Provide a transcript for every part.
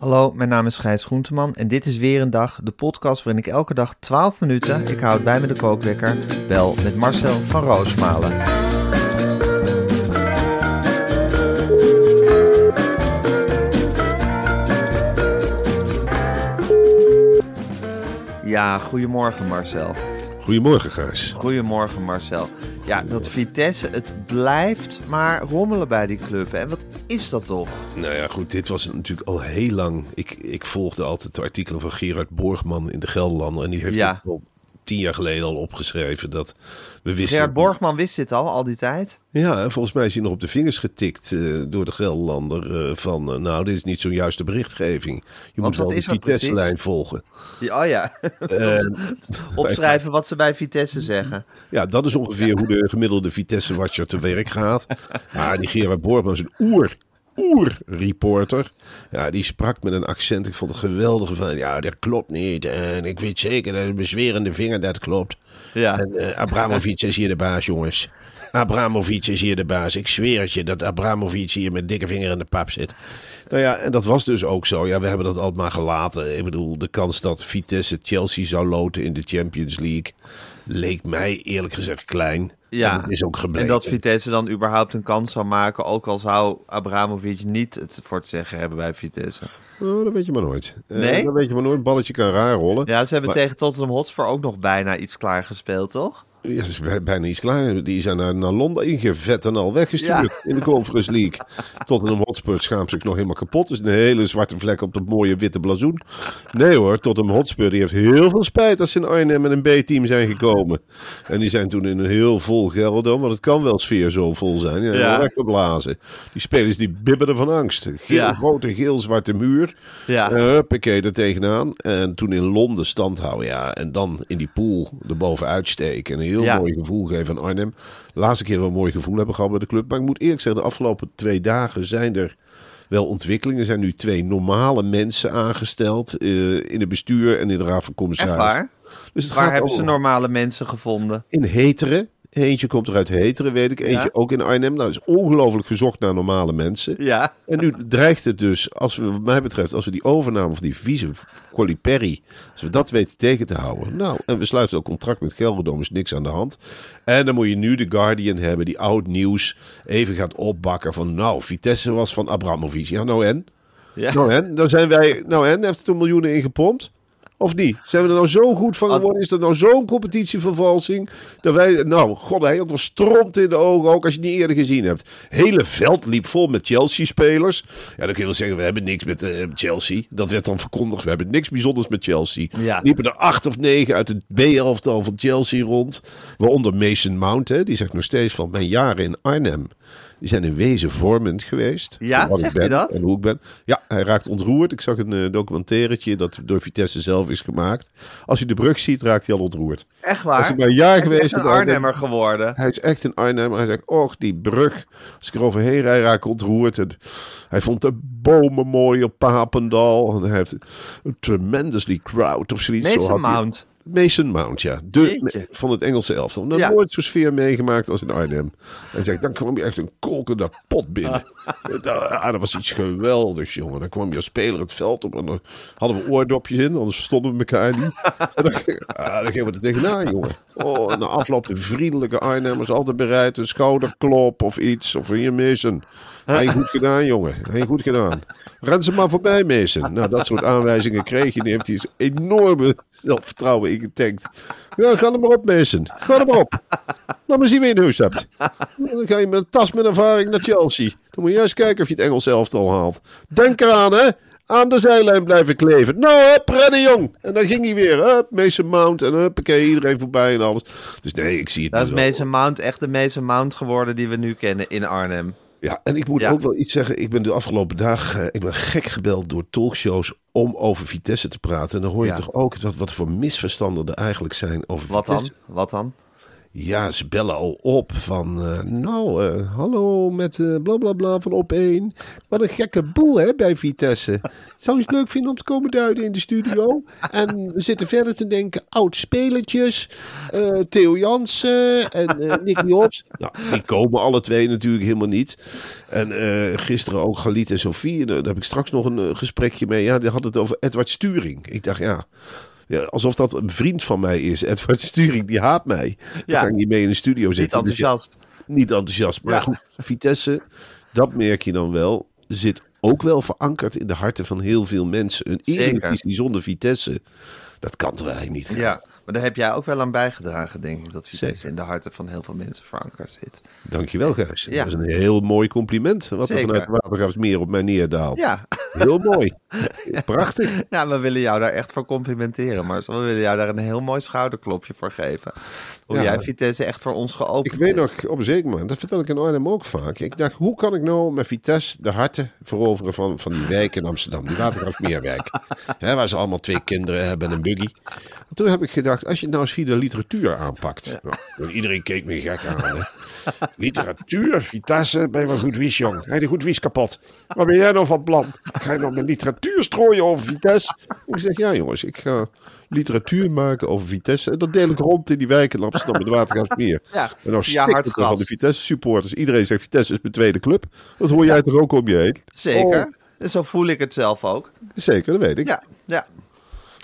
Hallo, mijn naam is Gijs Groenteman en dit is weer een dag, de podcast waarin ik elke dag 12 minuten, ik houd bij me de kookwekker, bel met Marcel van Roosmalen. Ja, goedemorgen Marcel. Goedemorgen, Gijs. Goedemorgen Marcel. Ja, dat Vitesse, het blijft maar rommelen bij die club. En wat is dat toch? Nou ja, goed, dit was natuurlijk al heel lang. Ik, ik volgde altijd de artikelen van Gerard Borgman in de Gelderlander. En die heeft Ja. het al tien jaar geleden al opgeschreven dat we wisten... Gerard Borgman wist dit al, al die tijd? Ja, en volgens mij is hij nog op de vingers getikt eh, door de Gelderlander eh, van... eh, nou, dit is niet zo'n juiste berichtgeving. Je moet wel de Vitesse-lijn volgen. Ja, oh ja. Opschrijven wat ze bij Vitesse zeggen. Ja, dat is ongeveer hoe de gemiddelde Vitesse-watcher te werk gaat. Maar die Gerard Borgman is een oer, oer-reporter. Ja, die sprak met een accent. Ik vond het geweldig van, ja, dat klopt niet. En ik weet zeker dat een bezwerende vinger dat klopt. Ja. En eh, Abramovic is hier de baas, jongens. Abramovic is hier de baas. Ik zweer het je dat Abramovic hier met dikke vinger in de pap zit. Nou ja, en dat was dus ook zo. Ja, we hebben dat altijd maar gelaten. Ik bedoel, de kans dat Vitesse Chelsea zou loten in de Champions League... leek mij eerlijk gezegd klein. Ja, En dat is ook gebleken. En dat Vitesse dan überhaupt een kans zou maken, ook al zou Abramovic niet het voor te zeggen hebben bij Vitesse. Oh, dat weet je maar nooit. Eh, Nee? dat weet je maar nooit. Balletje kan raar rollen. Ja, ze hebben Maar- tegen Tottenham Hotspur ook nog bijna iets klaar gespeeld, toch? Ja, ze is bij- bijna iets klaar. Die zijn naar, naar Londen ingevet en al weggestuurd in de Conference League. Tottenham Hotspur schaamt zich nog helemaal kapot. Is een hele zwarte vlek op dat mooie witte blazoen. Nee hoor, Tottenham Hotspur die heeft heel veel spijt dat ze in Arnhem met een B-team zijn gekomen. En die zijn toen in een heel vol Gelderdoom, want het kan wel sfeer zo vol zijn. Ja, Ja. weggeblazen. Die spelers die bibberden van angst. Geel, Ja. grote geel-zwarte muur. Ja. Huppakee er tegenaan. En toen in Londen stand houden. Ja, en dan in die pool erboven uitsteken. En een heel Ja. mooi gevoel geven aan Arnhem. Laatste keer wel een mooi gevoel hebben gehad bij de club. Maar ik moet eerlijk zeggen, de afgelopen twee dagen zijn er wel ontwikkelingen. Er zijn nu twee normale mensen aangesteld. eh, in het bestuur en in de raad van Echt commissarissen. waar? Dus het Waar hebben ze normale mensen gevonden? in Heteren. Eentje komt er uit Heteren, weet ik. Eentje Ja. ook in Arnhem. Nou, is ongelooflijk gezocht naar normale mensen. Ja. En nu dreigt het dus, als we, wat mij betreft, als we die overname van die vieze Colli-Perry, als we dat weten tegen te houden. Nou, en we sluiten ook contract met Gelredome, is niks aan de hand. En dan moet je nu de Guardian hebben, die oud nieuws, even gaat opbakken van, nou, Vitesse was van Abramovic. Ja, nou en? Ja. Nou en? Dan zijn wij, nou en? Heeft het er miljoenen in gepompt? Of niet? Zijn we er nou zo goed van geworden? Is er nou zo'n competitievervalsing? Dat wij, nou, god, hij had wel stront in de ogen, ook als je het niet eerder gezien hebt. hele veld liep vol met Chelsea-spelers. Ja, dan kun je wel zeggen, we hebben niks met eh, Chelsea. Dat werd dan verkondigd, we hebben niks bijzonders met Chelsea. Ja. Liepen er acht of negen uit het B-elftal van Chelsea rond. Waaronder Mason Mount, hè, die zegt nog steeds van mijn jaren in Arnhem. Die zijn in wezen vormend geweest. Ja, wat zeg ik je ben dat? En hoe ik ben. Ja, hij raakt ontroerd. Ik zag een uh, documentairetje dat door Vitesse zelf is gemaakt. Als hij de brug ziet, raakt hij al ontroerd. Echt waar? Als maar een jaar Hij is geweest een Arnhemmer geworden. Hij is echt in Arnhem. Hij zegt, och, die brug. Als ik er overheen rijd, raak ik ontroerd. En hij vond de bomen mooi op Papendal. En hij heeft een tremendously crowd of zoiets. Zo Mason hij- Mount. Mason Mount, ja. De, van het Engelse elftal. Nog Ja. nooit zo'n sfeer meegemaakt als in Arnhem. En zegt, dan kwam je echt een kolkende pot binnen. ah, dat was iets geweldigs, jongen. Dan kwam je als speler het veld op en dan hadden we oordopjes in, anders verstonden we elkaar niet. En dan, ah, dan gingen we er tegenaan, jongen. Oh, en na afloop de vriendelijke Arnhemmers altijd bereid, een schouderklop of iets. Of hier, Mason. Hij goed gedaan, jongen. Hij goed gedaan. Ren ze maar voorbij, Mason. Nou, dat soort aanwijzingen kreeg je. Die heeft hij enorme zelfvertrouwen ingetankt. Ja, ga er maar op, Mason. Ga er maar op. Laat me zien wie je in huis hebt. Dan ga je met een tas met ervaring naar Chelsea. Dan moet je juist kijken of je het Engels elftal haalt. Denk eraan, hè. Aan de zijlijn blijven kleven. Nou, hup, rennen jong. En dan ging hij weer. Hup, Mason Mount. En huppakee, iedereen voorbij en alles. Dus nee, ik zie het Dat is niet. Mason Mount echt de Mason Mount geworden die we nu kennen in Arnhem. Ja, en ik moet Ja. ook wel iets zeggen. Ik ben de afgelopen dag eh, ik ben gek gebeld door talkshows om over Vitesse te praten. En dan hoor je Ja. toch ook wat, wat voor misverstanden er eigenlijk zijn over Wat dan? Vitesse. Wat dan? Ja, ze bellen al op van, eh, nou, eh, hallo met eh bla bla van op één. Wat een gekke boel hè, bij Vitesse. Zou je het leuk vinden om te komen duiden in de studio? En we zitten verder te denken, oud spelertjes, Theo Jansen en Nicky Hobbs. Nou, die komen alle twee natuurlijk helemaal niet. En gisteren ook Galit en Sofie, daar heb ik straks nog een gesprekje mee. Ja, die had het over Edward Sturing. Ik dacht, ja... Ja, alsof dat een vriend van mij is. Edward Sturing, die haat mij. Ja. Dan kan ik niet mee in de studio Niet zitten. Dus ja, enthousiast. niet enthousiast. Maar Ja. goed, Vitesse, dat merk je dan wel, zit ook wel verankerd in de harten van heel veel mensen. Een. Eredivisie zonder Vitesse, dat kan toch eigenlijk niet. Ja, maar daar heb jij ook wel aan bijgedragen, denk ik, dat Vitesse Zeker. in de harten van heel veel mensen verankerd zit. Dankjewel, Gijs. Ja. Dat is een heel mooi compliment. Wat Zeker. er vanuit Watergraafsmeer op mij neerdaalt. Ja. Heel mooi. Prachtig. ja, we willen jou daar echt voor complimenteren, maar we willen jou daar een heel mooi schouderklopje voor geven. Hoe Ja. jij Vitesse echt voor ons geopend Ik weet nog, op een zeker moment, dat vertel ik in Arnhem ook vaak. Ik dacht, hoe kan ik nou met Vitesse de harten veroveren van, van die wijk in Amsterdam, die Watergraafsmeerwijk. Waar ze allemaal twee kinderen hebben en een buggy. En toen heb ik gedacht, als je het nou eens via de literatuur aanpakt. Nou, iedereen keek me gek aan. Hè. Literatuur, Vitesse, ben je wel goed wies, jong. Hij de goed wies kapot. Wat ben jij nou van plan? Ga je nou met literatuur strooien over Vitesse? Ik zeg, ja jongens, ik ga literatuur maken over Vitesse. En dat deel ik rond in die wijken in Amsterdam, Watergraafsmeer. Ja, en nou stikt het van de Vitesse supporters. Iedereen zegt Vitesse is mijn tweede club. Dat hoor jij toch ook om je heen? Zeker. Oh, En zo voel ik het zelf ook. zeker, dat weet ik. Ja, ja.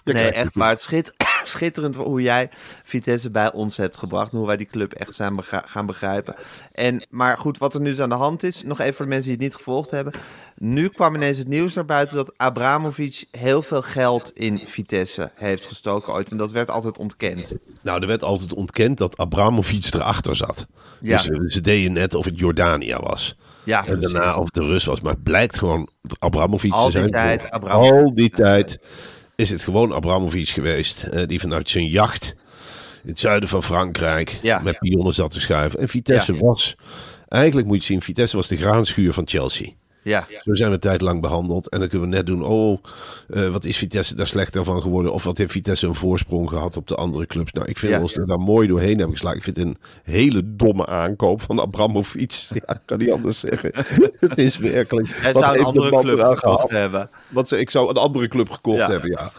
Je nee, echt waar. Het schit, schitterend hoe jij Vitesse bij ons hebt gebracht. En hoe wij die club echt zijn gaan begrijpen. En, maar goed, wat er nu dus aan de hand is. Nog even voor de mensen die het niet gevolgd hebben. Nu kwam ineens het nieuws naar buiten dat Abramovic heel veel geld in Vitesse heeft gestoken ooit. En dat werd altijd ontkend. Nou, er werd altijd ontkend dat Abramovic erachter zat. Ja. Dus eh, ze deden net of het Jordania was. Ja, En daarna of het de Rus was. Maar het blijkt gewoon Abramovic Al te die zijn. tijd Abramovic. Al die tijd is het gewoon Abramovic geweest. eh, die vanuit zijn jacht in het zuiden van Frankrijk Ja. met pionnen zat te schuiven. En Vitesse Ja. was, eigenlijk moet je zien, Vitesse was de graanschuur van Chelsea. Ja, Zo zijn we een tijd lang behandeld. En dan kunnen we net doen, oh, eh, wat is Vitesse daar slechter van geworden? Of wat heeft Vitesse een voorsprong gehad op de andere clubs? Nou, ik vind Ja. ons er daar mooi doorheen hebben geslagen. Ik vind het een hele domme aankoop van Abramovic. Ja, ik kan niet anders zeggen. het is werkelijk. hij zou een andere club gekocht gehad? hebben. Wat ze, ik zou een andere club gekocht hebben, ja.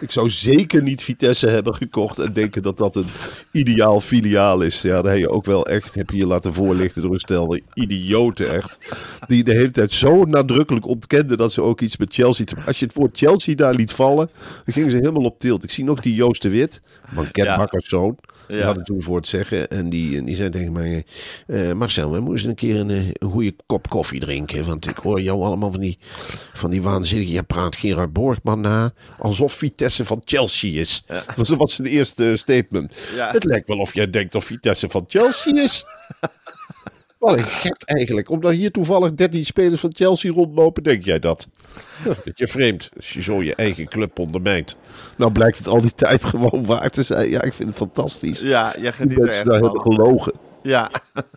Ik zou zeker niet Vitesse hebben gekocht en denken dat dat een ideaal filiaal is. Ja, daar heb je ook wel echt, heb je je laten voorlichten door een stel idioten echt. Die de hele tijd zo nadrukkelijk ontkenden dat ze ook iets met Chelsea te Als je het woord Chelsea daar liet vallen, dan gingen ze helemaal op tilt. Ik zie nog die Joost de Wit. Die Ja. had het toen voor het zeggen. En die, en die zei tegen mij: eh, Marcel, we moeten een keer een, eh, een goede kop koffie drinken. Want ik hoor jou allemaal van die, van die waanzinnige. Je praat Gerard Borgman na. Alsof Vitesse van Chelsea is. Dat was zijn eerste statement. Ja. Het lijkt wel of jij denkt dat Vitesse van Chelsea is. Wat een gek eigenlijk. Omdat hier toevallig 13 spelers van Chelsea rondlopen, denk jij dat? Ja, beetje vreemd. Als je zo je eigen club ondermijnt. Nou blijkt het al die tijd gewoon waar te zijn. Ja, ik vind het fantastisch. Ja, jij Die geniet er echt daar hebben gelogen. Ja,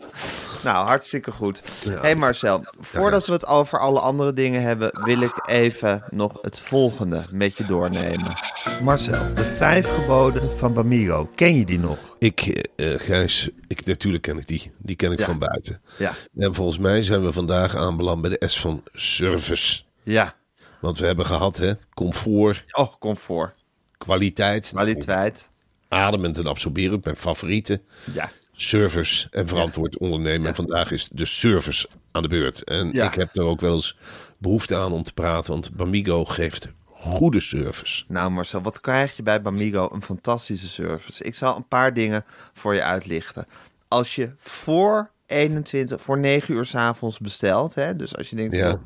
nou hartstikke goed. hey Marcel, voordat we het over alle andere dingen hebben, wil ik even nog het volgende met je doornemen. Marcel, de vijf geboden van Bamigo, ken je die nog? Ik, eh, Gijs, ik, natuurlijk ken ik die. Die ken ik Ja. van buiten. Ja, En volgens mij zijn we vandaag aanbeland bij de S van service. ja. Want we hebben gehad, hè, comfort, Oh, comfort, kwaliteit, kwaliteit. ademend en absorberend, mijn favorieten. Ja, Service en verantwoord ondernemen. En vandaag is de service aan de beurt. En Ja. ik heb er ook wel eens behoefte aan om te praten, want Bamigo geeft goede service. nou Marcel, wat krijg je bij Bamigo? Een fantastische service. Ik zal een paar dingen voor je uitlichten. Als je voor 21, voor 9 uur 's avonds bestelt, hè, dus als je denkt, Ja. joh,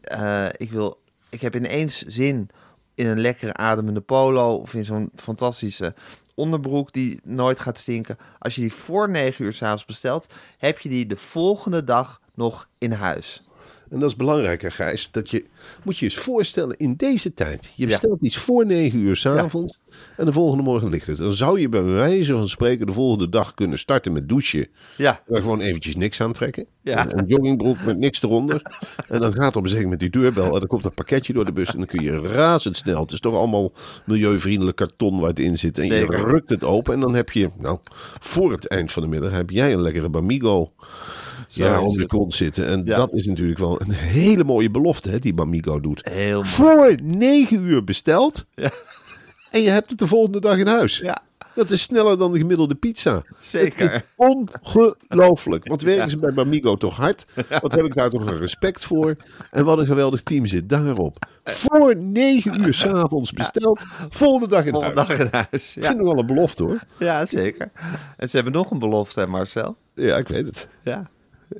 eh, ik wil, ik heb ineens zin in een lekkere ademende polo of in zo'n fantastische onderbroek die nooit gaat stinken. Als je die voor 9 uur s'avonds bestelt, heb je die de volgende dag nog in huis. En dat is belangrijker, Gijs. Dat je, moet je eens voorstellen, in deze tijd. Je bestelt iets voor negen uur s'avonds. En de volgende morgen ligt het. Dan zou je bij wijze van spreken de volgende dag kunnen starten met douchen. Ja. En gewoon eventjes niks aantrekken. Ja. Een, een joggingbroek met niks eronder. en dan gaat op een moment die deurbel. En dan komt dat pakketje door de bus. En dan kun je razendsnel. Het is toch allemaal milieuvriendelijk karton waar het in zit. En Zeker. je rukt het open. En dan heb je, nou, voor het eind van de middag heb jij een lekkere Bamigo. Ja, om het. kont zitten. En Ja. dat is natuurlijk wel een hele mooie belofte, hè, die Bamigo doet. Heel mooi. Voor negen uur besteld. Ja. En je hebt het de volgende dag in huis. Ja, Dat is sneller dan de gemiddelde pizza. zeker. Ongelooflijk. Wat werken ze bij Bamigo toch hard? Wat heb ik daar toch een respect voor? En wat een geweldig team zit daarop. Voor negen uur s'avonds besteld. Volgende dag in Volgende huis. dag in huis. Ja. nog wel een belofte hoor. ja, zeker. En ze hebben nog een belofte, hè, Marcel. Ja, ik weet het. Ja,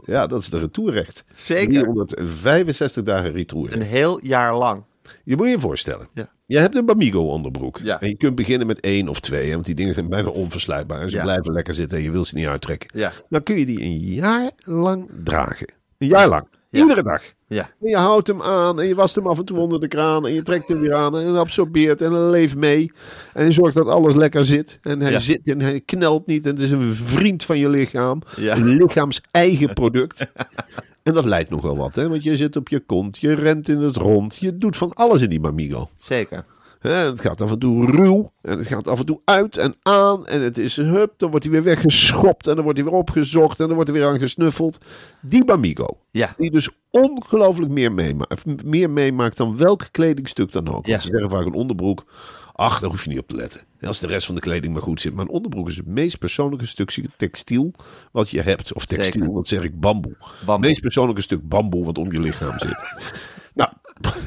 Ja, dat is de retourrecht. zeker. 365 dagen retour. Een heel jaar lang. Je moet je voorstellen. Ja. Je hebt een Bamigo onderbroek. Ja. En je kunt beginnen met één of twee. Want die dingen zijn bijna onverslijtbaar. En ze Ja. blijven lekker zitten en je wil ze niet uittrekken. Ja. Dan kun je die een jaar lang dragen. Een jaar lang. Ja. Iedere dag. Ja, En je houdt hem aan en je wast hem af en toe onder de kraan. En je trekt hem weer aan en hij absorbeert en leeft mee. En je zorgt dat alles lekker zit. En hij Ja. zit en hij knelt niet. En het is een vriend van je lichaam. Ja. Een lichaams eigen product. en dat leidt nogal wat. Hè? Want je zit op je kont, je rent in het rond. Je doet van alles in die Mamigo. zeker. Het gaat af en toe ruw. En het gaat af en toe uit en aan. En het is hup. Dan wordt hij weer weggeschopt. En dan wordt hij weer opgezocht. En dan wordt er weer aan gesnuffeld. Die Bamigo. Ja. Die dus ongelooflijk meer meemaakt, meer meemaakt dan welk kledingstuk dan ook. Ja. Want ze zeggen vaak een onderbroek. Ach, daar hoef je niet op te letten. Als de rest van de kleding maar goed zit. Maar een onderbroek is het meest persoonlijke stukje textiel wat je hebt. Of textiel, Zeker. wat zeg ik, bamboe. Bamboe. Het meest persoonlijke stuk bamboe wat om je lichaam zit.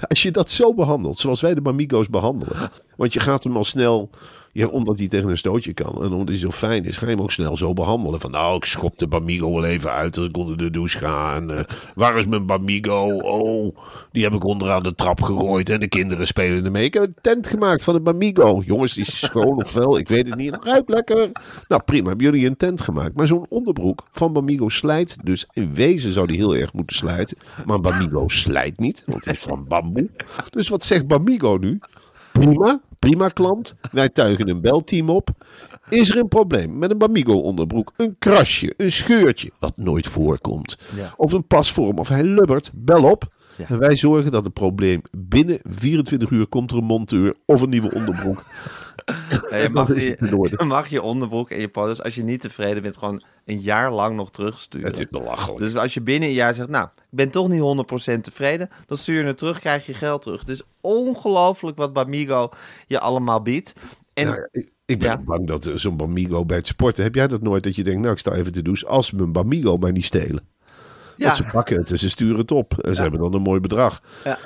als je dat zo behandelt, zoals wij de Bamigo's behandelen. Want je gaat hem al snel, ja, omdat hij tegen een stootje kan. En omdat hij zo fijn is, ga je hem ook snel zo behandelen. Van nou, ik schop de Bamigo wel even uit als ik onder de douche ga. En eh, waar is mijn Bamigo? Oh, die heb ik onderaan de trap gegooid. En de kinderen spelen ermee. Ik heb een tent gemaakt van een Bamigo. Jongens, die is schoon of wel? Ik weet het niet. Het ruikt lekker. Nou, prima. Hebben jullie een tent gemaakt. Maar zo'n onderbroek van Bamigo slijt. Dus in wezen zou die heel erg moeten slijten. Maar Bamigo slijt niet, want het is van bamboe. Dus wat zegt Bamigo nu? Prima, prima klant. Wij tuigen een belteam op. Is er een probleem met een Bamigo onderbroek? Een krasje, een scheurtje, wat nooit voorkomt. Ja. Of een pasvorm, of hij lubbert, bel op. Ja. En wij zorgen dat het probleem binnen 24 uur komt er een monteur of een nieuwe onderbroek. Je, mag die- je mag je onderbroek en je polos, als je niet tevreden bent, gewoon een jaar lang nog terugsturen. Het is belachelijk. Dus als je binnen een jaar zegt, nou, ik ben toch niet 100% tevreden, dan stuur je het terug, krijg je geld terug. Dus ongelooflijk wat Bamigo je allemaal biedt. En Nou, ik, ik ben Ja. bang dat zo'n Bamigo bij het sporten... Heb jij dat nooit dat je denkt, nou ik sta even te douchen... als mijn Bamigo mij niet stelen. ja, ze pakken het en ze sturen het op. En ze hebben dan een mooi bedrag. Ja.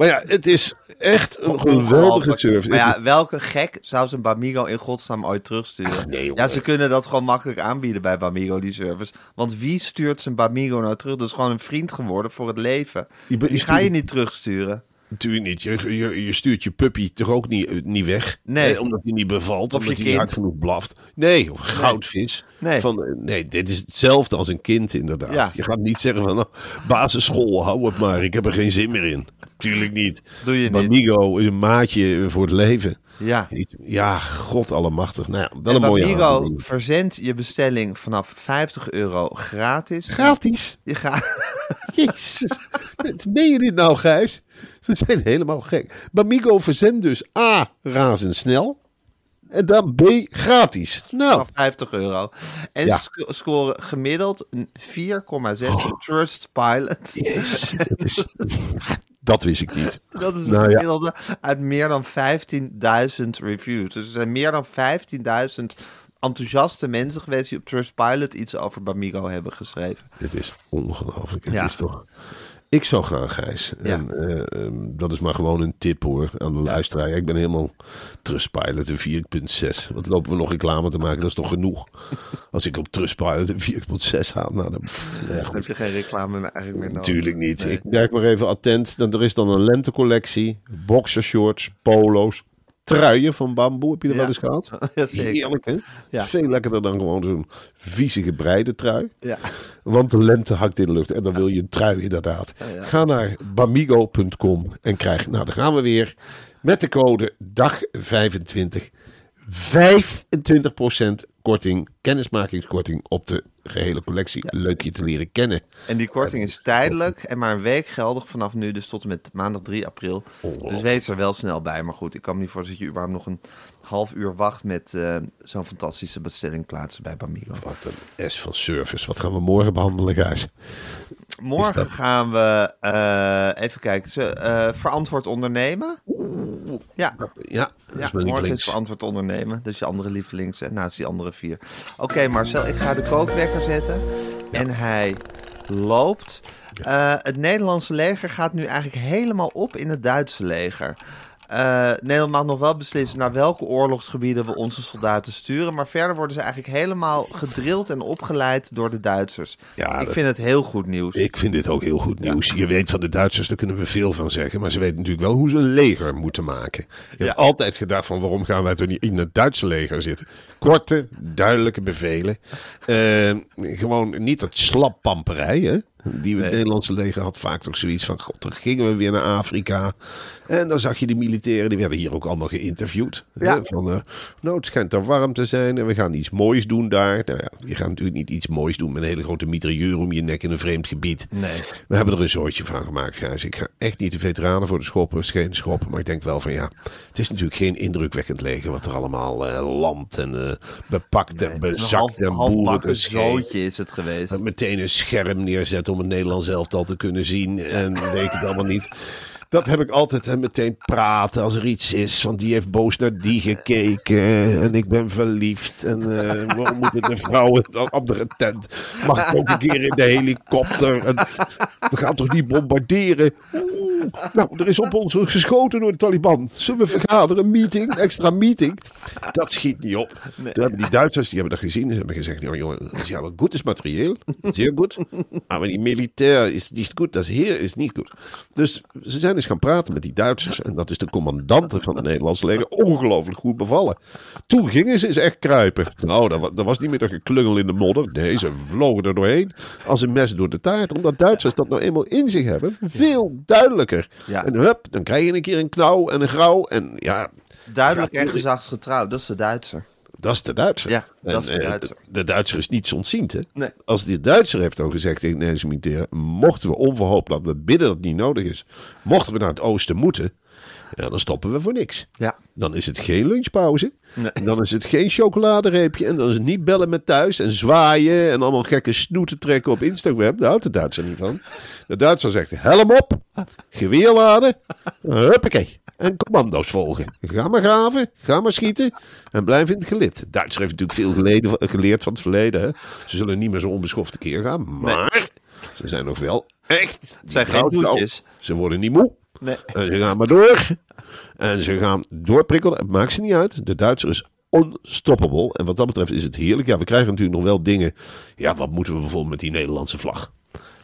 Maar ja, het is echt een geweldige service. Maar ja, welke gek zou zijn Bamigo in godsnaam ooit terugsturen? Ach, nee, jongen. ja, ze kunnen dat gewoon makkelijk aanbieden bij Bamigo, die service. Want wie stuurt zijn Bamigo nou terug? Dat is gewoon een vriend geworden voor het leven. Die ga je niet terugsturen. Natuurlijk niet. Je, je, je stuurt je puppy toch ook niet, eh, niet weg? Nee. Omdat hij niet bevalt, Of omdat hij hard genoeg blaft. Nee, of goudvis. Nee. Van, eh, nee, dit is hetzelfde als een kind inderdaad. Ja. Je gaat niet zeggen van, nou, basisschool, hou het maar. Ik heb er geen zin meer in. Tuurlijk niet. Doe je niet. Bamigo is een maatje voor het leven. Ja. Ja, god allemachtig. Nou ja, wel En een mooie verzendt je bestelling vanaf 50 euro gratis. Gratis. Je gaat... Jezus. Meen je dit nou, Gijs? Ze zijn helemaal gek. Bamigo verzendt dus A, razendsnel. En dan B, gratis. Nou, vanaf 50 euro. En Ja. sc- scoren gemiddeld een 4,6 op Trustpilot. jezus, dat, is, dat wist ik niet. Dat is Nou ja. uit meer dan 15.000 reviews. Dus er zijn meer dan 15.000 enthousiaste mensen geweest die op Trustpilot iets over Bamigo hebben geschreven. Het is ongelooflijk. Het Ja. is toch... Ik zou gaan, Gijs. Ja. En, eh, ehm, dat is maar gewoon een tip hoor aan de luisteraar. Ik ben helemaal Trustpilot een 4.6. Wat lopen we nog reclame te maken? Dat is toch genoeg? Als ik op Trustpilot een 4.6 haal. Nou, dan, ja, Dan heb je geen reclame meer eigenlijk meer nodig. Natuurlijk niet. Nee. Ik kijk maar even attent. Dan, er is dan een lentecollectie. Boxershorts, polo's, truien van bamboe. Heb je er wel eens gehad? Ja, zeker. Heerlijk, hè? Ja. Veel lekkerder dan gewoon zo'n viezige breide trui. Ja. Want de lente hakt in de lucht. En dan wil je een trui inderdaad. Ga naar bamigo.com en krijg, nou dan gaan we weer, met de code DAG25 25% korting, kennismakingskorting op de gehele collectie. Leuk je te leren kennen. En die korting is tijdelijk en maar een week geldig vanaf nu, dus tot en met maandag 3 april. Dus wees er wel snel bij. Maar goed, ik kan me niet voorstellen dat je überhaupt nog een half uur wacht met eh, zo'n fantastische bestelling plaatsen bij Bamigo. Wat een S van service. Wat gaan we morgen behandelen, Gijs? Morgen dat? gaan we eh, even kijken. Ze, eh, verantwoord ondernemen. Ja, Ja, ja morgen is verantwoord ondernemen. Dus je andere lievelings en naast die andere vier. Oké Marcel, ik ga de zetten. En hij loopt. Eh, het Nederlandse leger gaat nu eigenlijk helemaal op in het Duitse leger. Eh, Nederland mag nog wel beslissen naar welke oorlogsgebieden we onze soldaten sturen. Maar verder worden ze eigenlijk helemaal gedrild en opgeleid door de Duitsers. Ja, ik dat- vind het heel goed nieuws. Ik vind dit ook heel goed nieuws. Je weet van de Duitsers, daar kunnen we veel van zeggen. Maar ze weten natuurlijk wel hoe ze een leger moeten maken. Je Ja. hebt altijd gedacht van waarom gaan wij toch niet in het Duitse leger zitten. Korte, duidelijke bevelen. Eh, gewoon niet dat slappamperij, hè. Die we het Nee. Nederlandse leger had vaak toch zoiets van... God, dan gingen we weer naar Afrika. En dan zag je die militairen, die werden hier ook allemaal geïnterviewd. Ja. Hè, Van, eh, nou, het schijnt daar warm te zijn en we gaan iets moois doen daar. Nou ja, je gaat natuurlijk niet iets moois doen met een hele grote mitrailleur om je nek in een vreemd gebied. Nee. We hebben er een soortje van gemaakt, Gijs. Ik ga echt niet de veteranen voor de schoppen, is geen schop. Maar ik denk wel van ja, het is natuurlijk geen indrukwekkend leger wat er allemaal eh landt en eh, bepakt en een bezakt half, en boeren schepen. zootje is het geweest. Meteen een scherm neerzetten om het Nederlands elftal te kunnen zien. En weet het allemaal niet. Dat heb ik altijd en meteen praten als er iets is. Want die heeft boos naar die gekeken. En ik ben verliefd. En eh waarom moeten de vrouwen in een andere tent? Mag ik ook een keer in de helikopter? En we gaan toch niet bombarderen? Nou, er is op ons geschoten door de Taliban. Zullen we vergaderen? Een meeting? Extra meeting? Dat schiet niet op. Toen hebben die Duitsers, die hebben dat gezien. Ze hebben gezegd, "Nou, jongen, dat is ja wel goed is materieel. Zeer goed. Maar die militair is niet goed. Dat heer is niet goed. Dus ze zijn eens gaan praten met die Duitsers. En dat is de commandante van het Nederlandse leger. Ongelooflijk goed bevallen. Toen gingen ze eens echt kruipen. Nou, dat, dat was niet meer dat geklungel in de modder. Nee, ze vlogen er doorheen. Als een mes door de taart. Omdat Duitsers dat nou eenmaal in zich hebben. Veel duidelijker. Ja. En hup, dan krijg je een keer een knauw en een grauw. En ja, Duidelijk en Gaat- gezagsgetrouwd, dat is de Duitser. dat is de Duitser. Ja, dat is de eh, Duitser. De Duitser is niets ontziend, hè? Nee. Als de Duitser heeft ook gezegd tegen de militairen... mochten we onverhoopt, dat we bidden dat het niet nodig is... mochten we naar het oosten moeten... Ja, dan stoppen we voor niks. Ja. Dan is het geen lunchpauze. Nee. En dan is het geen chocoladereepje. En dan is het niet bellen met thuis en zwaaien... en allemaal gekke snoeten trekken op Instagram. Daar houdt de Duitser niet van. De Duitser zegt, helm op, geweer laden, huppakee. En commando's volgen. Ga maar graven, ga maar schieten en blijf in het gelid. Duitser heeft natuurlijk veel geleden, geleerd van het verleden. Hè? Ze zullen niet meer zo onbeschoft keer gaan, maar ze zijn nog wel echt... Het zijn geen doetjes. Ze worden niet moe. Nee. En ze gaan maar door. En ze gaan doorprikkelen. Het maakt ze niet uit. De Duitser is unstoppable. En wat dat betreft is het heerlijk. Ja, we krijgen natuurlijk nog wel dingen. Ja, wat moeten we bijvoorbeeld met die Nederlandse vlag?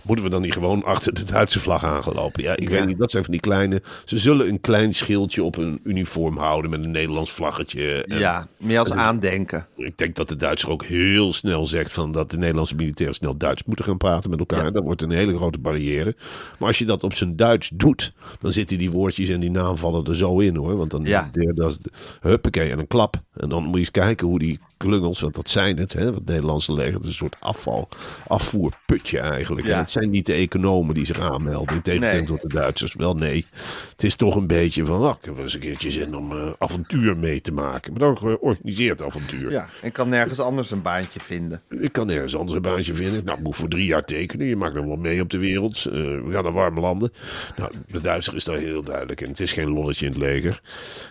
Moeten we dan niet gewoon achter de Duitse vlag aangelopen? Ja, ik Ja. weet niet. Dat zijn van die kleine. Ze zullen een klein schildje op hun uniform houden met een Nederlands vlaggetje. En Ja, meer als aandenken. Ik denk dat de Duitser ook heel snel zegt van dat de Nederlandse militairen snel Duits moeten gaan praten met elkaar. Ja. Dat wordt een hele grote barrière. Maar als je dat op zijn Duits doet, dan zitten die woordjes en die naamvallen er zo in hoor. Want dan Ja. dat huppakee en een klap. En dan moet je eens kijken hoe die klungels, want dat zijn het, hè, het Nederlandse leger, het is een soort afval, afvoerputje eigenlijk. Ja. En het zijn niet de economen die zich aanmelden, in tegenstelling tot de Duitsers. Wel nee, het is toch een beetje van, nou, ik heb eens een keertje zin om eh, avontuur mee te maken. Maar dan georganiseerd avontuur. Ja, en kan nergens anders een baantje vinden. Ik kan ergens anders een baantje vinden. Nou, ik moet voor drie jaar tekenen. Je maakt nog wel mee op de wereld. Eh, we gaan naar warme landen. Nou, de Duitser is daar heel duidelijk. En het is geen lolletje in het leger.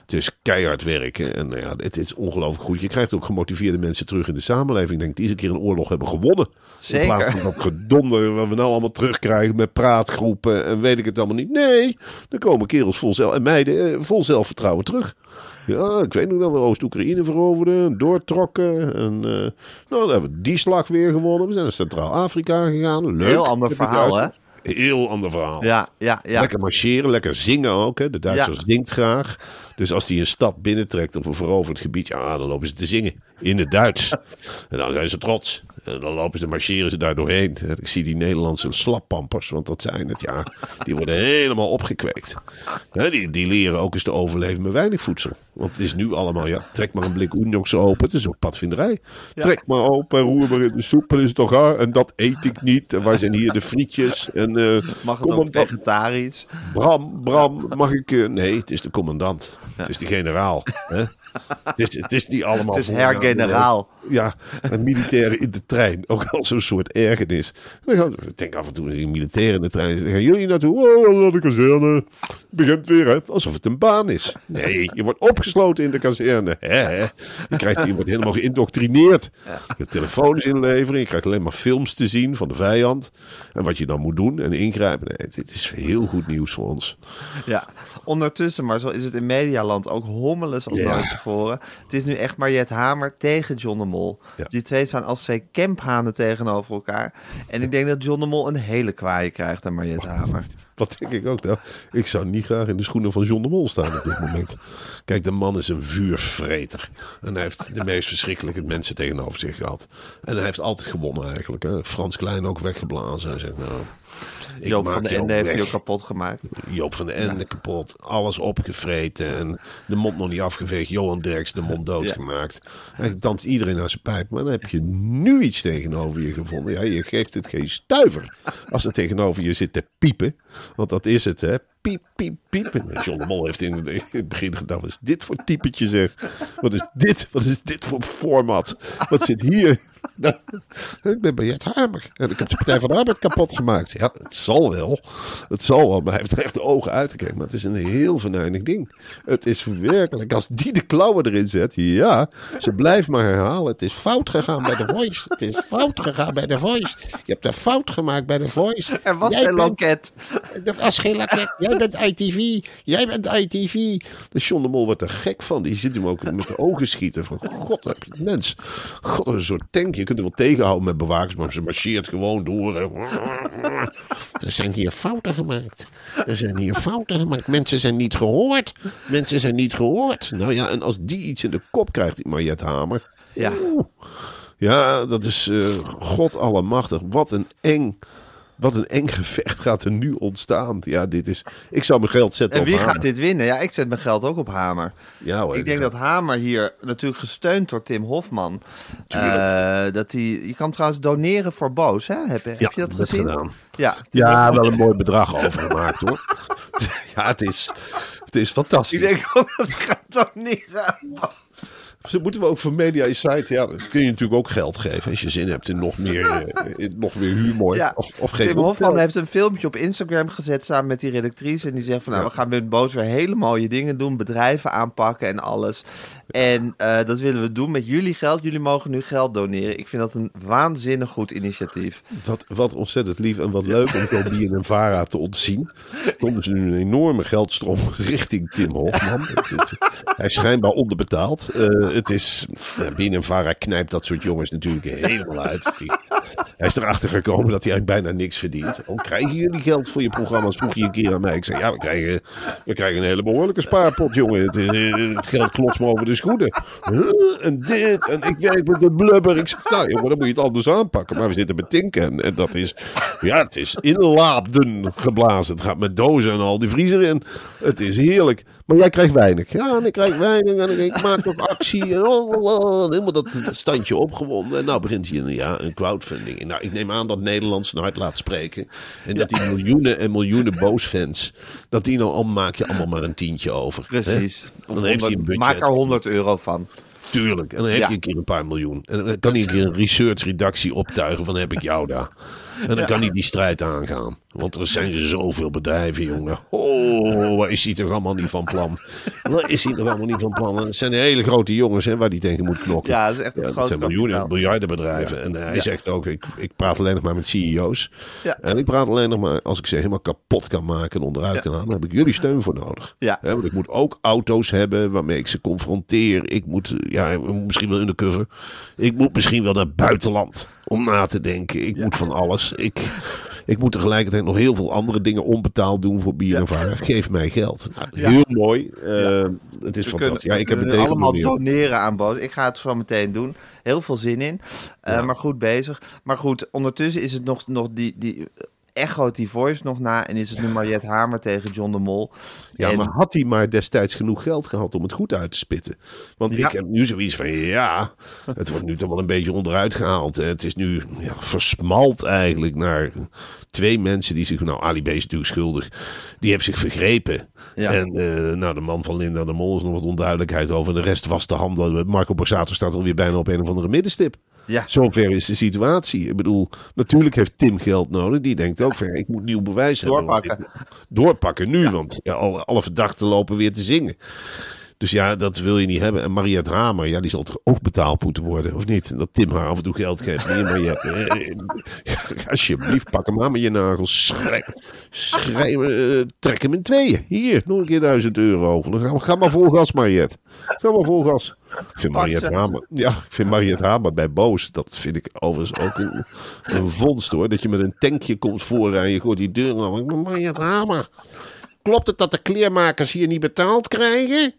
Het is keihard werken. En nou ja, het is ongelooflijk goed. Je krijgt ook gemotiveerde mensen terug in de samenleving. Ik denk die eens een keer een oorlog hebben gewonnen. Zeker. In plaats van dat gedonder wat we nou allemaal terugkrijgen met praatgroepen en weet ik het allemaal niet. Nee, dan komen kerels vol zelf en meiden eh, vol zelfvertrouwen terug. Ja, ik weet nog dat we Oost-Oekraïne veroverden, doortrokken. En eh, nou, dan hebben we die slag weer gewonnen. We zijn naar Centraal-Afrika gegaan. Leuk. Heel ander verhaal, hè? Heel ander verhaal. Ja, ja, ja. Lekker marcheren, lekker zingen ook. Hè. De Duitser Ja. zingt graag. Dus als die een stad binnentrekt of een veroverd gebied, ja, dan lopen ze te zingen in het Duits. en dan zijn ze trots. En dan lopen ze, marcheren ze daar doorheen. Ik zie die Nederlandse slappampers, want dat zijn het, ja. Die worden helemaal opgekweekt. Die, die leren ook eens te overleven met weinig voedsel. Want het is nu allemaal, ja, trek maar een blik Oenjoks open. Het is ook padvinderij. Trek maar open, roer maar in de soep, en is het toch gaar. En dat eet ik niet. En waar zijn hier de frietjes? En, eh, Mag het ook op, vegetarisch? Bram, Bram, mag ik... eh, nee, het is de commandant. Het is de generaal. Hè? Het, is, het is niet allemaal... Het is hergeneraal. Ja, een militaire in de trein. Ook al zo'n soort ergernis. Dan gaan- Ik denk af en toe, een militair in de trein. Gaan jullie naartoe? Oh, naar de kazerne. Begint weer, hè? Alsof het een baan is. Nee, je wordt opgesloten in de kazerne. Hè, hè? Je, krijgt, je wordt helemaal geïndoctrineerd. Je telefoons inleveren. Je krijgt alleen maar films te zien van de vijand. En wat je dan moet doen en ingrijpen. Nee, dit is heel goed nieuws voor ons. Ja, ondertussen, maar zo is het in Medialand ook hommeles als Ja. nooit tevoren. Het is nu echt Mariette Hamer tegen John de Mol. Ja. Die twee staan als twee kemphanen tegenover elkaar. En ik denk dat John de Mol een hele kwaaie krijgt aan Mariette Hamer. Wat denk ik ook nou? Ik zou niet graag in de schoenen van John de Mol staan op dit moment. Kijk, de man is een vuurvreter. En hij heeft de meest verschrikkelijke mensen tegenover zich gehad. En hij heeft altijd gewonnen eigenlijk. Hè? Frans Klein ook weggeblazen. Zegt nou... Joop van de Ende heeft hij ook kapot gemaakt. Joop van de Ende kapot. Alles opgevreten. En de mond nog niet afgeveegd. Johan Derks de mond doodgemaakt. Eigenlijk danst iedereen naar zijn pijp. Maar dan heb je nu iets tegenover je gevonden. Ja, je geeft het geen stuiver. Als er tegenover je zit te piepen. Want dat is het, hè. Piep, piep, piep. En John de Mol heeft in het- in het begin gedacht, wat is dit voor typetje zeg? Wat is dit? Wat is dit voor format? Wat zit hier? Ik ben Bert Hamer. En ik heb de Partij van de Arbeid kapot gemaakt. Ja, het zal wel. Het zal wel. Maar hij heeft er echt de ogen uitgekeken. Maar het is een heel venijnig ding. Het is werkelijk. Als die de klauwen erin zet. Ja, ze blijft maar herhalen. Het is fout gegaan bij The Voice. Het is fout gegaan bij The Voice. Je hebt een fout gemaakt bij The Voice. Er was Jij geen bent- loket. dat was geen raket. Jij bent ITV. Jij bent ITV. De John de Mol wordt er gek van. Die zit hem ook met de ogen schieten. Van, god, heb je mens. God, een soort tank. Je kunt er wel tegenhouden met bewakers. Maar ze marcheert gewoon door. Er zijn hier fouten gemaakt. Er zijn hier fouten gemaakt. Mensen zijn niet gehoord. Mensen zijn niet gehoord. Nou ja, en als die iets in de kop krijgt, die Mariette Hamer. Ja. Oeh. Ja, dat is eh, God allemachtig. Wat een eng... Wat een eng gevecht gaat er nu ontstaan. Ja, dit is... Ik zou mijn geld zetten En op wie Hamer. gaat dit winnen? Ja, ik zet mijn geld ook op Hamer. Ja, hoor, Ik denk ja. dat Hamer hier, natuurlijk gesteund door Tim Hofman. Eh, dat die, je kan trouwens doneren voor Boos, hè? Heb, heb Ja, je dat gezien? gedaan. Ja, Ja, wel een mooi bedrag overgemaakt hoor. Ja, het is, het is fantastisch. Ik denk ook dat ik ga doneren aan Boos. Ze moeten we ook voor Media Insight, ja, dan kun je natuurlijk ook geld geven als je zin hebt in nog meer, eh, in nog meer humor. Ja, Of, of Tim Hofman heeft een filmpje op Instagram gezet samen met die redactrice. En die zegt van nou, Ja. we gaan met Boos weer hele mooie dingen doen. Bedrijven aanpakken en alles. En eh, dat willen we doen met jullie geld. Jullie mogen nu geld doneren. Ik vind dat een waanzinnig goed initiatief. Wat, wat ontzettend lief en wat leuk om Tobie en Vara te ontzien. Komt dus nu een enorme geldstroom richting Tim Hofman. Hij is schijnbaar onderbetaald. Eh, het is, Bien en Vara knijpt dat soort jongens natuurlijk helemaal uit. Die, hij is erachter gekomen dat hij eigenlijk bijna niks verdient. Oh, krijgen jullie geld voor je programma's? Vroeg je een keer aan mij. Ik zei, ja, we krijgen, we krijgen een hele behoorlijke spaarpot, jongen. Het, eh, geld klotst me over de schoenen. En dit, en ik werk met de blubber. Ik zeg, nou jongen, dan moet je het anders aanpakken. Maar we zitten met tinken. En, en dat is, ja, het is inladen geblazen. Het gaat met dozen en al die vriezer in. Het is heerlijk. Maar jij krijgt weinig. Ja, en ik krijg weinig. En ik maak nog actie. En oh, oh, oh, helemaal dat standje opgewonden. En nou begint hier een, ja, een crowdfunding. Nou, ik neem aan dat Nederland zijn hart laat spreken. En dat die miljoenen en miljoenen boosfans. Dat die nou al maak je allemaal maar een tientje over. hè? Precies. Dan heeft hij een budget. Maak er 100 euro van. Tuurlijk. En dan heeft Ja. hij een keer een paar miljoen. En dan kan hij een keer een research-redactie optuigen van heb ik jou daar. En dan kan hij die strijd aangaan. Want er zijn zoveel bedrijven, jongen. Oh, waar is hij toch allemaal niet van plan? Waar is hij toch allemaal niet van plan? En het zijn hele grote jongens hè, waar hij tegen moet knokken. Ja, dat is echt het dat grote zijn miljoenen, miljarden bedrijven. En hij zegt ook, ik, ik praat alleen nog maar met CEO's. Ja. En ik praat alleen nog maar, als ik ze helemaal kapot kan maken en onderuit kan halen, dan heb ik jullie steun voor nodig. Ja. Hè, want ik moet ook auto's hebben waarmee ik ze confronteer. Ik moet, ja, misschien wel undercover. Ik moet misschien wel naar buitenland om na te denken. Ik moet van alles. Ik, Ik moet tegelijkertijd nog heel veel andere dingen onbetaald doen voor bier en. Geef mij geld. Nou, heel mooi. Eh, Het is We fantastisch. kunnen- ja, ik heb het allemaal doneren aan Boos. Ik ga het zo meteen doen. Heel veel zin in. Eh, Maar goed bezig. Maar goed, ondertussen is het nog, nog die, die echo die voice nog na. En is het nu Mariette Hamer tegen John de Mol. Ja, En- maar had hij maar destijds genoeg geld gehad om het goed uit te spitten? Want Ja. ik heb nu zoiets van, ja, het wordt nu toch wel een beetje onderuit gehaald. Het is nu ja, versmalt eigenlijk naar twee mensen die zich, nou, Ali B is natuurlijk schuldig, die heeft zich vergrepen. Ja. En eh, nou, de man van Linda de Mol is nog wat onduidelijkheid over. De rest was de handen. Marco Borsato staat alweer bijna op een of andere middenstip. Ja. Zover is de situatie. Ik bedoel, natuurlijk heeft Tim geld nodig. Die denkt ook van, ja, ik moet nieuw bewijs hebben. want Doorpakken. doorpakken nu, want ja, alle, alle verdachten lopen weer te zingen. Dus ja, dat wil je niet hebben. En Mariette Hamer, ja, die zal toch ook betaald moeten worden, of niet? Dat Tim haar af en toe geld geeft. Nee, Mariette, eh, eh, alsjeblieft, pak hem aan met je nagels. Schrij, schrij, eh, trek hem in tweeën. Hier, nog een keer duizend euro. Dan ga, ga maar vol gas, Mariette. Ga maar vol gas. Ik vind Mariette. Hamer, ja, ik vind Mariette Hamer bij Boos, dat vind ik overigens ook een, een vondst hoor. Dat je met een tankje komt voorrijden, je gooit die deur aan. Mariette Hamer. Klopt het dat de kleermakers hier niet betaald krijgen?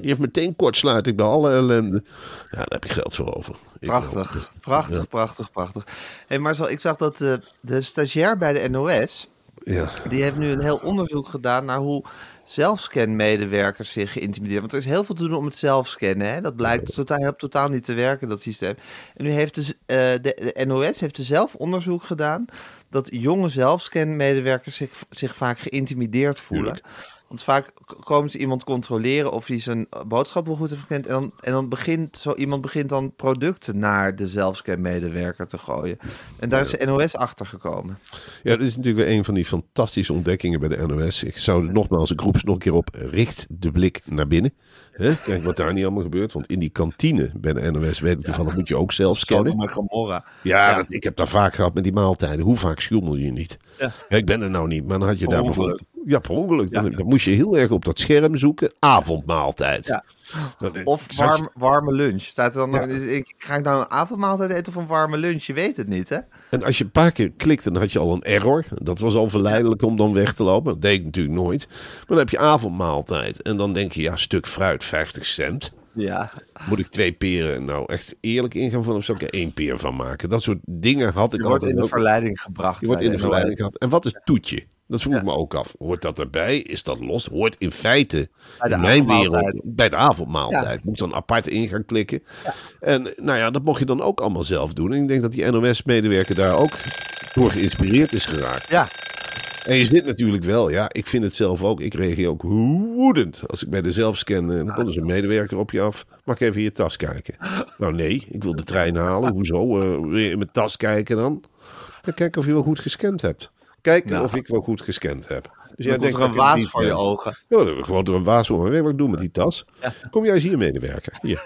Die heeft meteen kortsluiting bij alle ellende. Ja, daar heb je geld voor over. Ik. Prachtig, prachtig, prachtig, prachtig. Hey, maar zo, ik zag dat de, de stagiair bij de NOS, Ja, die heeft nu een heel onderzoek gedaan naar hoe zelfscan-medewerkers zich geïntimideerd. Want er is heel veel te doen om het zelfscannen. Hè? Dat blijkt totaal, totaal niet te werken, dat systeem. En nu heeft dus, eh, de, de NOS heeft er zelf onderzoek gedaan dat jonge zelfscan-medewerkers zich, zich vaak geïntimideerd voelen. Want vaak komen ze iemand controleren of hij zijn boodschap wel goed heeft gekend. En dan, en dan begint zo iemand begint dan producten naar de zelfscan-medewerker te gooien. En daar is de NOS achter gekomen. Ja, dat is natuurlijk weer een van die fantastische ontdekkingen bij de NOS. Ik zou nogmaals een groep nog een keer op. Richt de blik naar binnen. Kijk wat daar niet allemaal gebeurt. Want in die kantine bij de NOS, weet ik toevallig, moet je ook zelf scannen. Gomorra. Ja, Ja. dat- ik heb daar vaak gehad met die maaltijden. Hoe vaak sjoemel je niet? Ja. ik ben er nou niet, maar dan had je daar bijvoorbeeld... Ja, per ongeluk. Dan, moest je heel erg op dat scherm zoeken. Avondmaaltijd. Of warm, warme lunch. Staat er dan, ik, ga ik nou een avondmaaltijd eten of een warme lunch? Je weet het niet, hè? En als je een paar keer klikte, dan had je al een error. Dat was al verleidelijk om dan weg te lopen. Dat deed ik natuurlijk nooit. Maar dan heb je avondmaaltijd. En dan denk je, ja, stuk fruit, 50 cent. Ja. Moet ik twee peren nou echt eerlijk ingaan van of zou ik er één peer van maken? Dat soort dingen had ik Je wordt altijd in de verleiding gebracht. Je wordt in de verleiding gehad. En wat is toetje? Dat vroeg ik me ook af. Hoort dat erbij? Is dat los? Hoort in feite in mijn wereld bij de avondmaaltijd. Moet dan apart in gaan klikken. En nou ja, dat mocht je dan ook allemaal zelf doen. En ik denk dat die NOS-medewerker daar ook door geïnspireerd is geraakt. Ja. En je zit natuurlijk wel, ja, ik vind het zelf ook. Ik reageer ook woedend als ik bij de zelfscan. eh, Dan komt er een medewerker op je af. Mag ik even in je tas kijken? Nou, nee, ik wil de trein halen. Hoezo? Eh, wil je in mijn tas kijken dan? Dan kijk of je wel goed gescand hebt. Kijken Nou. of ik wel goed gescand heb. Dus Dan komt er een waas voor je ogen. Ja, dan heb ik gewoon er een waas voor me. Weet wat ik doe met die tas? Kom jij eens hier medewerker. Hier,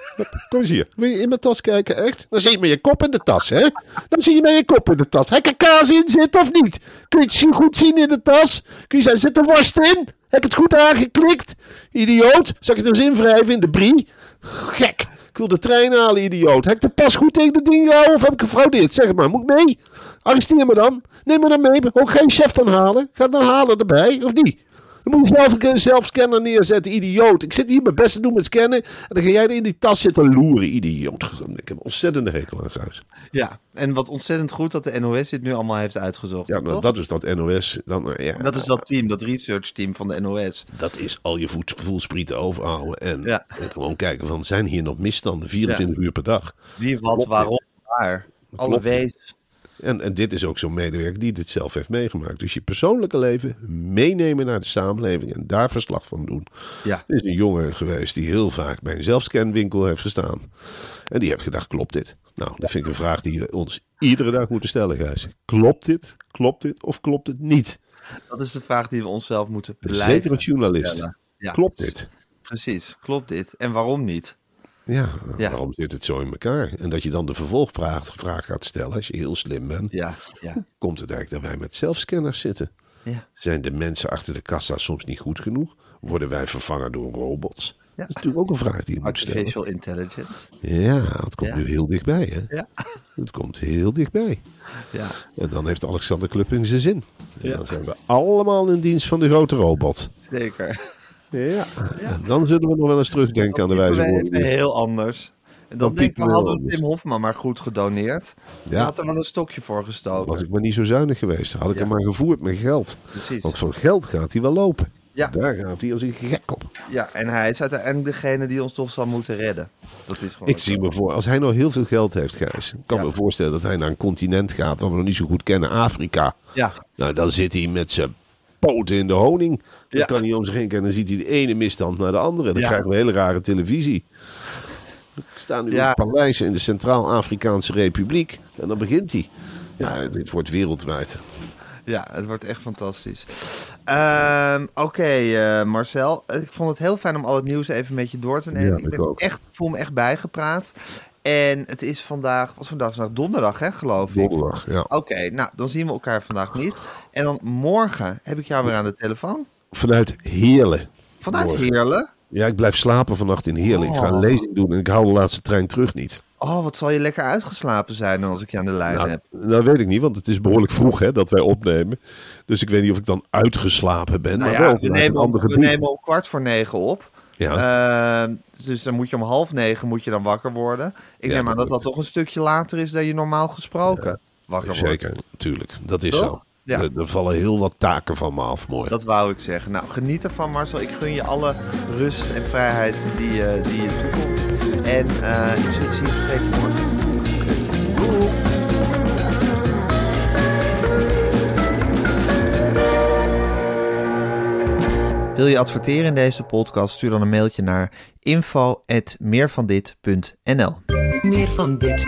kom eens hier. Wil je in mijn tas kijken, echt? Dan zie je met je kop in de tas, hè? Dan zie je met je kop in de tas. Heb ik er kaas in zitten of niet? Kun je het zien- goed zien in de tas? Kun je zeggen, zit er worst in? Heb ik het goed aangeklikt? Idioot. Zal ik het er eens invrijven in de brie? Gek. Ik wil de trein halen, idioot. Heb ik de pas goed tegen de ding gehouden of heb ik gefraudeerd? Zeg het maar, moet ik mee? Arresteer me dan. Neem me dan mee. Ook geen chef dan halen. Ga dan halen erbij, of niet? Dan moet je zelf een zelfscanner neerzetten, idioot. Ik zit hier mijn best te doen met scannen. En dan ga jij er in die tas zitten loeren, idioot. Ik heb een ontzettende hekel aan Guis. Ja. En wat ontzettend goed dat de NOS dit nu allemaal heeft uitgezocht. Ja, maar toch? dat is dat NOS. Dan, eh, ja, Dat is dat team, dat research team van de NOS. dat is al je voet, voelsprieten overhouden. En, Ja. en gewoon kijken van, zijn hier nog misstanden? 24 uur per dag. Wie, wat, Klopt waarom, waar. Alle wees. En, en dit is ook zo'n medewerker die dit zelf heeft meegemaakt. Dus je persoonlijke leven meenemen naar de samenleving en daar verslag van doen. Ja. Er is een jongen geweest die heel vaak bij een zelfscanwinkel heeft gestaan. En die heeft gedacht, klopt dit? Nou, dat vind ik een vraag die we ons iedere dag moeten stellen, Gijs. Klopt dit? Klopt dit? Of klopt het niet? Dat is de vraag die we onszelf moeten blijven Zeker als journalist. Ja. Klopt dit? Precies, klopt dit. En waarom niet? Ja, Ja. waarom zit het zo in elkaar? En dat je dan de vervolgvraag vraag gaat stellen, als je heel slim bent, Ja, ja, komt het eigenlijk dat wij met zelfscanners zitten. ja. Zijn de mensen achter de kassa soms niet goed genoeg? Worden wij vervangen door robots? Dat is natuurlijk ook een vraag die je moet stellen. Artificial intelligence. Ja, het komt nu heel dichtbij, hè? Ja. Het komt heel dichtbij. Ja. En dan heeft Alexander Klupping zijn zin. En Ja. dan zijn we allemaal in dienst van de grote robot. Zeker. Ja. Dan zullen we nog wel eens terugdenken aan de wijze woorden. heel anders. En dan Dan denk ik, piepen we hadden we Tim Hofman maar goed gedoneerd. Ja. Had er wel een stokje voor gestoken. Was ik maar niet zo zuinig geweest. Had ik Ja. hem maar gevoerd met geld. Precies. Want voor geld gaat hij wel lopen. Ja. Daar gaat hij als een gek op. Ja, en hij is uiteindelijk degene die ons toch zal moeten redden. Dat is gewoon Ik zo. zie me voor, als hij nou heel veel geld heeft, Gijs. Ik kan Ja. me voorstellen dat hij naar een continent gaat wat we nog niet zo goed kennen, Afrika. Ja, Nou, dan zit hij met zijn poten in de honing. Dan Ja. kan hij om zich heen kijken en dan ziet hij de ene misstand naar de andere. Dan Ja. krijgen we hele rare televisie. Ik sta nu Ja. in paleis in de Centraal-Afrikaanse Republiek. En dan begint hij. Ja, dit wordt wereldwijd. ja, het wordt echt fantastisch. Ehm, Oké, eh, Marcel. Ik vond het heel fijn om al het nieuws even met je door te nemen. Ja, ik ben echt, voel me echt bijgepraat. En het is vandaag, wat is vandaag? Vandaag donderdag, hè, geloof ik. Donderdag, ja. Oké, nou, dan zien we elkaar vandaag niet. En dan morgen heb ik jou weer aan de telefoon. Vanuit Heerlen. Vanuit Morgen. Heerlen. Ja, ik blijf slapen vannacht in Heerlen. Ik ga een Oh. lezing doen en ik haal de laatste trein terug niet. Oh, wat zal je lekker uitgeslapen zijn als ik je aan de lijn Nou, heb. dat weet ik niet, want het is behoorlijk vroeg hè, dat wij opnemen. Dus ik weet niet of ik dan uitgeslapen ben. Nou maar ja, wel we nemen, om, we nemen om kwart voor negen op. Ja. Eh, dus dan moet je om half negen moet je dan wakker worden. Ik Ja, neem aan dat dat toch een stukje later is dan je normaal gesproken wakker wordt. Zeker, natuurlijk. Dat is Toch? zo. Ja. Er, er vallen heel wat taken van me af, mooi. Dat wou ik zeggen. Nou, geniet ervan Marcel. Ik gun je alle rust en vrijheid die, je die je toekomt. En eh ik zie, je morgen. Wil je adverteren in deze podcast? Stuur dan een mailtje naar info.meervandit.nl Meer van dit.